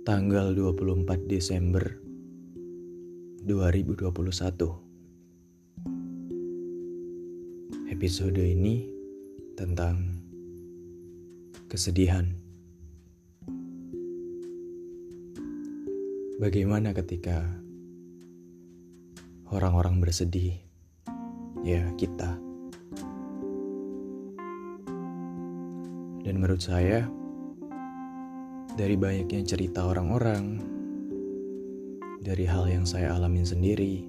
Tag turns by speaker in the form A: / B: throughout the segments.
A: tanggal 24 Desember 2021. Episode ini tentang kesedihan. Bagaimana ketika orang-orang bersedih? Ya, kita. Dan menurut saya, dari banyaknya cerita orang-orang, dari hal yang saya alamin sendiri,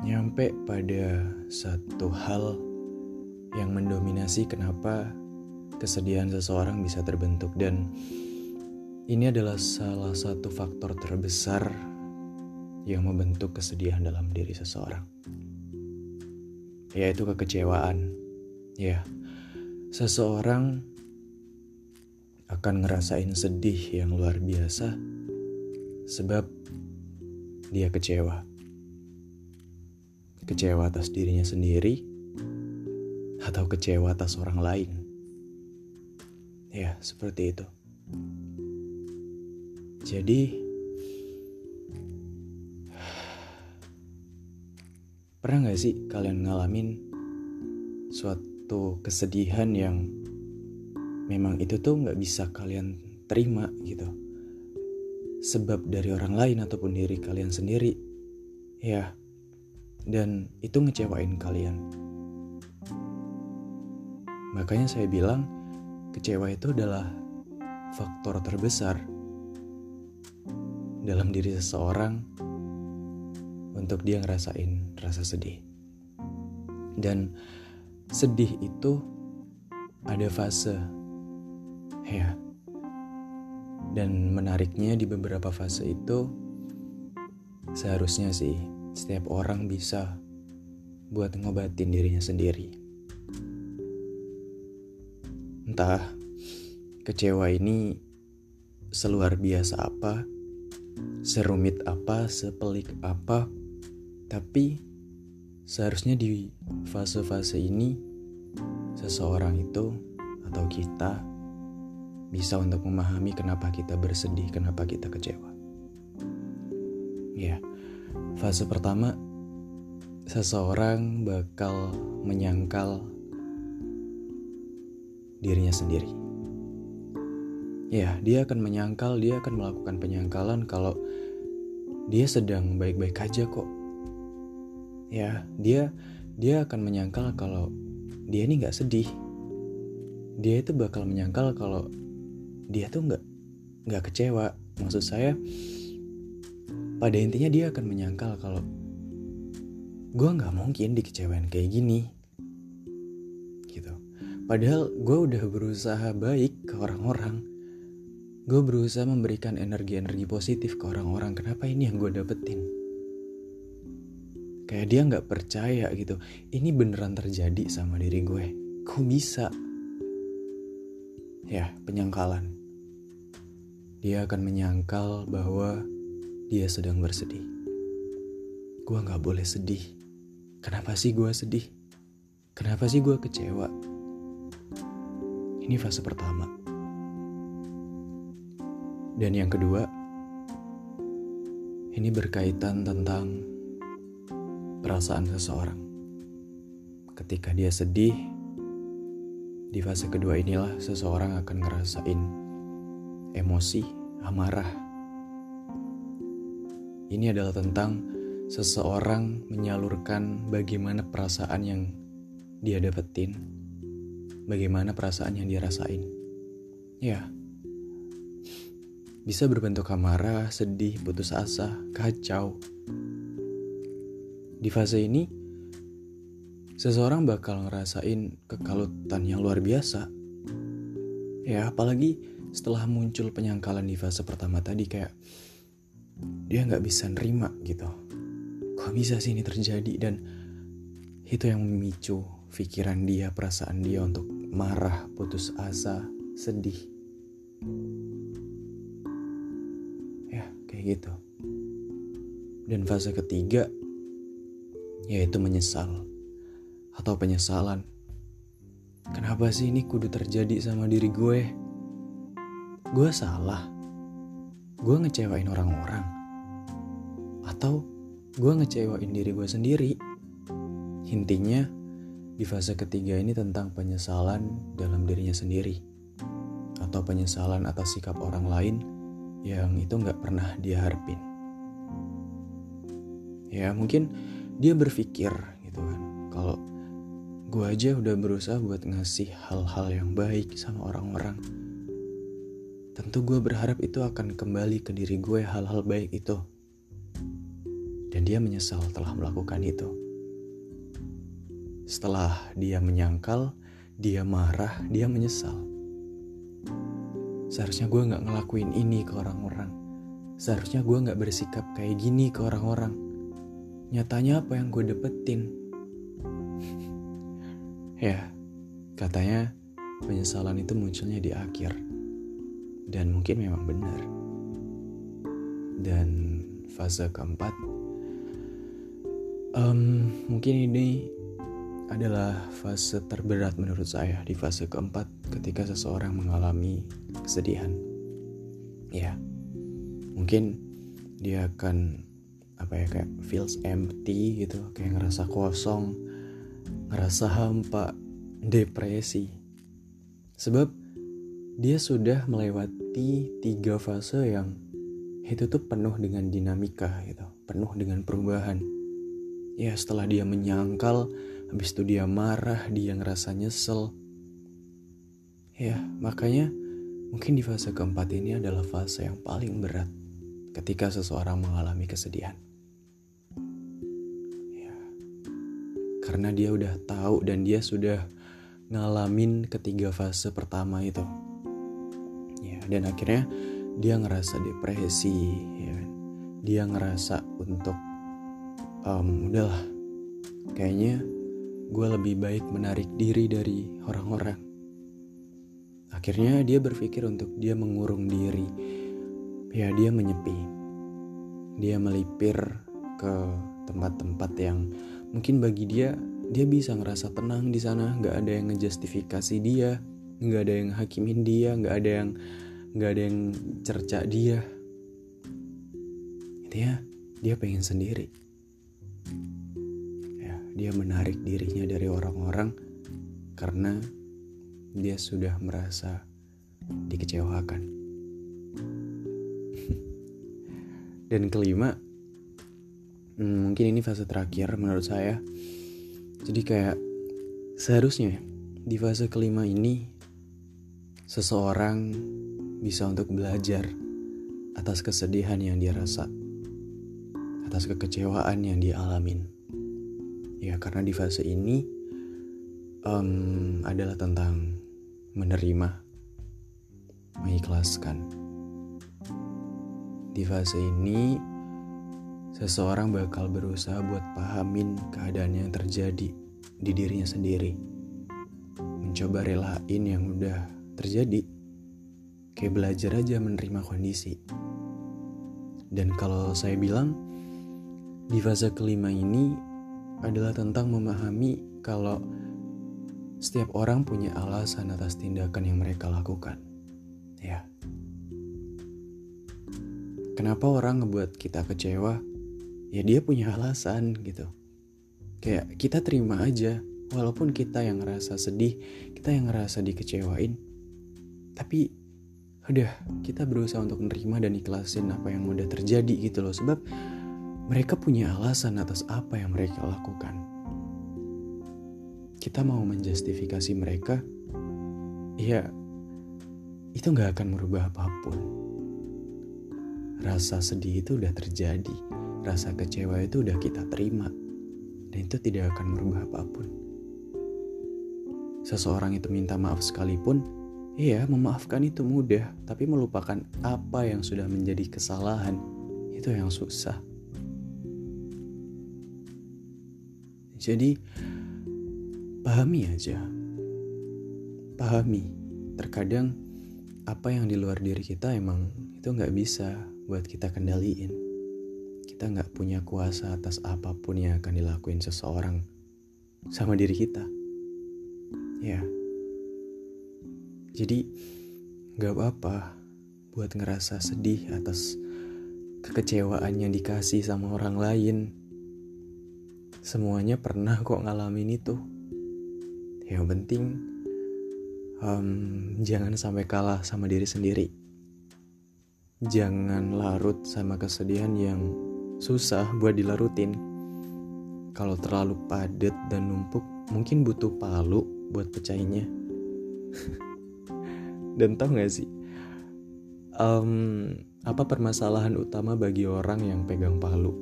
A: nyampe pada satu hal yang mendominasi kenapa kesedihan seseorang bisa terbentuk. Dan ini adalah salah satu faktor terbesar yang membentuk kesedihan dalam diri seseorang yaitu kekecewaan. Ya seseorang akan ngerasain sedih yang luar biasa sebab dia kecewa. Kecewa atas dirinya sendiri atau kecewa atas orang lain. Ya, seperti itu. Jadi pernah gak sih kalian ngalamin suatu kesedihan yang memang itu tuh nggak bisa kalian terima gitu. Sebab dari orang lain ataupun diri kalian sendiri ya. Dan itu ngecewain kalian. Makanya saya bilang kecewa itu adalah faktor terbesar dalam diri seseorang untuk dia ngerasain rasa sedih. Dan sedih itu ada fase ya. Dan menariknya di beberapa fase itu seharusnya sih setiap orang bisa buat ngobatin dirinya sendiri. Entah kecewa ini seluar biasa apa, serumit apa, sepelik apa, tapi seharusnya di fase-fase ini seseorang itu atau kita bisa untuk memahami kenapa kita bersedih, kenapa kita kecewa. Ya, fase pertama, seseorang bakal menyangkal dirinya sendiri. Ya, dia akan menyangkal, dia akan melakukan penyangkalan kalau dia sedang baik-baik aja kok. Ya, dia dia akan menyangkal kalau dia ini nggak sedih. Dia itu bakal menyangkal kalau dia tuh nggak nggak kecewa. Maksud saya pada intinya dia akan menyangkal kalau gue nggak mungkin dikecewain kayak gini. Gitu. Padahal gue udah berusaha baik ke orang-orang. Gue berusaha memberikan energi-energi positif ke orang-orang. Kenapa ini yang gue dapetin? Kayak dia nggak percaya gitu. Ini beneran terjadi sama diri gue. Kok bisa? Ya penyangkalan dia akan menyangkal bahwa dia sedang bersedih. Gua gak boleh sedih. Kenapa sih gue sedih? Kenapa sih gue kecewa? Ini fase pertama. Dan yang kedua, ini berkaitan tentang perasaan seseorang. Ketika dia sedih, di fase kedua inilah seseorang akan ngerasain emosi, amarah. Ini adalah tentang seseorang menyalurkan bagaimana perasaan yang dia dapetin, bagaimana perasaan yang dia rasain. Ya, bisa berbentuk amarah, sedih, putus asa, kacau. Di fase ini, seseorang bakal ngerasain kekalutan yang luar biasa. Ya, apalagi setelah muncul penyangkalan di fase pertama tadi kayak dia nggak bisa nerima gitu. Kok bisa sih ini terjadi? Dan itu yang memicu pikiran dia perasaan dia untuk marah putus asa sedih. Ya kayak gitu. Dan fase ketiga yaitu menyesal atau penyesalan. Kenapa sih ini kudu terjadi sama diri gue gue salah. Gue ngecewain orang-orang. Atau gue ngecewain diri gue sendiri. Intinya di fase ketiga ini tentang penyesalan dalam dirinya sendiri. Atau penyesalan atas sikap orang lain yang itu nggak pernah dia harapin. Ya mungkin dia berpikir gitu kan. Kalau gue aja udah berusaha buat ngasih hal-hal yang baik sama orang-orang tentu gue berharap itu akan kembali ke diri gue hal-hal baik itu. Dan dia menyesal telah melakukan itu. Setelah dia menyangkal, dia marah, dia menyesal. Seharusnya gue gak ngelakuin ini ke orang-orang. Seharusnya gue gak bersikap kayak gini ke orang-orang. Nyatanya apa yang gue dapetin? ya, katanya penyesalan itu munculnya di akhir dan mungkin memang benar. Dan fase keempat, um, mungkin ini adalah fase terberat menurut saya di fase keempat ketika seseorang mengalami kesedihan. Ya, mungkin dia akan apa ya kayak feels empty gitu, kayak ngerasa kosong, ngerasa hampa, depresi. Sebab dia sudah melewati tiga fase yang itu tuh penuh dengan dinamika gitu, penuh dengan perubahan. Ya setelah dia menyangkal, habis itu dia marah, dia ngerasa nyesel. Ya makanya mungkin di fase keempat ini adalah fase yang paling berat ketika seseorang mengalami kesedihan. Ya, karena dia udah tahu dan dia sudah ngalamin ketiga fase pertama itu dan akhirnya dia ngerasa depresi ya kan? Dia ngerasa untuk um, udahlah kayaknya gue lebih baik menarik diri dari orang-orang. Akhirnya dia berpikir untuk dia mengurung diri. Ya dia menyepi. Dia melipir ke tempat-tempat yang mungkin bagi dia dia bisa ngerasa tenang di sana. Nggak ada yang ngejustifikasi dia nggak ada yang hakimin dia nggak ada yang nggak ada yang cerca dia. Intinya dia pengen sendiri. Ya dia menarik dirinya dari orang-orang karena dia sudah merasa dikecewakan. Dan kelima hmm, mungkin ini fase terakhir menurut saya. Jadi kayak seharusnya di fase kelima ini seseorang bisa untuk belajar atas kesedihan yang dia rasa, atas kekecewaan yang dia alamin. Ya, karena di fase ini um, adalah tentang menerima, mengikhlaskan. Di fase ini, seseorang bakal berusaha buat pahamin keadaan yang terjadi di dirinya sendiri, mencoba relain yang udah terjadi kayak belajar aja menerima kondisi. Dan kalau saya bilang di fase kelima ini adalah tentang memahami kalau setiap orang punya alasan atas tindakan yang mereka lakukan. Ya. Kenapa orang ngebuat kita kecewa? Ya dia punya alasan gitu. Kayak kita terima aja walaupun kita yang ngerasa sedih, kita yang ngerasa dikecewain. Tapi udah kita berusaha untuk menerima dan ikhlasin apa yang udah terjadi gitu loh. Sebab mereka punya alasan atas apa yang mereka lakukan. Kita mau menjustifikasi mereka ya itu nggak akan merubah apa pun. Rasa sedih itu udah terjadi rasa kecewa itu udah kita terima dan itu tidak akan merubah apa pun. Seseorang itu minta maaf sekalipun Iya, memaafkan itu mudah, tapi melupakan apa yang sudah menjadi kesalahan itu yang susah. Jadi, pahami aja. Pahami, terkadang apa yang di luar diri kita emang itu nggak bisa buat kita kendaliin. Kita nggak punya kuasa atas apa pun yang akan dilakuin seseorang sama diri kita. Ya, jadi gak apa-apa buat ngerasa sedih atas kekecewaan yang dikasih sama orang lain. Semuanya pernah kok ngalamin itu. Yang penting um, jangan sampai kalah sama diri sendiri. Jangan larut sama kesedihan yang susah buat dilarutin. Kalau terlalu padat dan numpuk, mungkin butuh palu buat pecahinnya. dan tau gak sih, um, apa permasalahan utama bagi orang yang pegang palu?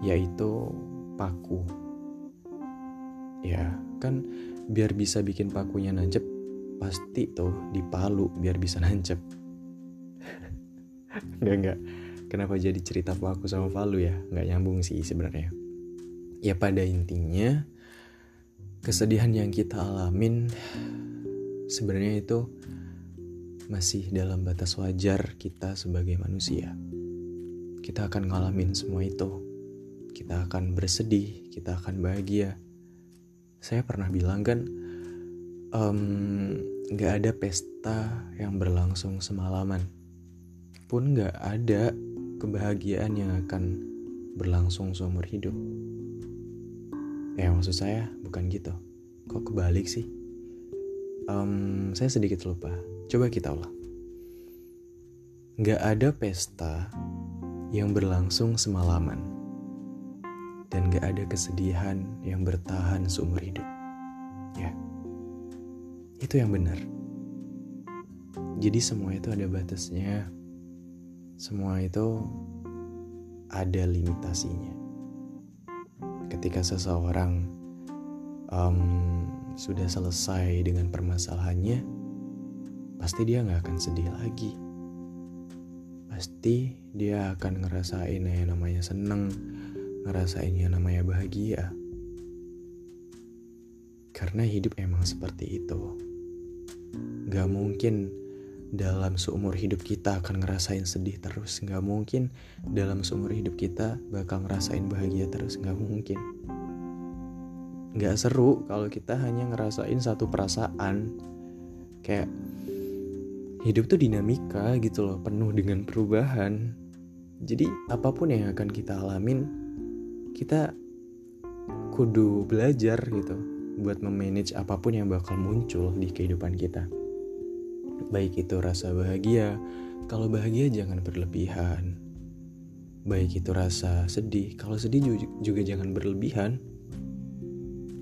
A: Yaitu paku. Ya, kan biar bisa bikin pakunya nancep, pasti tuh dipalu biar bisa nancep. Enggak, enggak. Kenapa jadi cerita paku sama palu ya? Enggak nyambung sih sebenarnya. Ya pada intinya, kesedihan yang kita alamin sebenarnya itu masih dalam batas wajar kita sebagai manusia. Kita akan ngalamin semua itu. Kita akan bersedih, kita akan bahagia. Saya pernah bilang kan, um, gak ada pesta yang berlangsung semalaman. Pun gak ada kebahagiaan yang akan berlangsung seumur hidup. Ya maksud saya bukan gitu. Kok kebalik sih? Um, saya sedikit lupa Coba kita ulang. Gak ada pesta yang berlangsung semalaman. Dan gak ada kesedihan yang bertahan seumur hidup. Ya, itu yang benar. Jadi semua itu ada batasnya. Semua itu ada limitasinya. Ketika seseorang um, sudah selesai dengan permasalahannya, pasti dia nggak akan sedih lagi. Pasti dia akan ngerasain yang namanya seneng, ngerasain yang namanya bahagia. Karena hidup emang seperti itu. Gak mungkin dalam seumur hidup kita akan ngerasain sedih terus. Gak mungkin dalam seumur hidup kita bakal ngerasain bahagia terus. Gak mungkin. Gak seru kalau kita hanya ngerasain satu perasaan. Kayak hidup tuh dinamika gitu loh, penuh dengan perubahan. Jadi apa pun yang akan kita alamin, kita kudu belajar gitu buat memanage apa pun yang bakal muncul di kehidupan kita. Baik itu rasa bahagia, kalau bahagia jangan berlebihan. Baik itu rasa sedih, kalau sedih juga jangan berlebihan.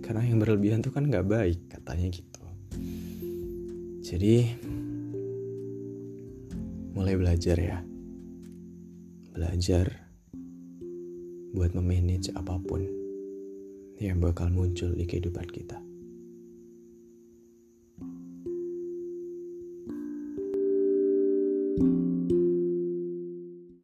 A: Karena yang berlebihan tuh kan gak baik katanya gitu. Jadi mulai belajar ya. Belajar buat memanage apa pun yang bakal muncul di kehidupan kita.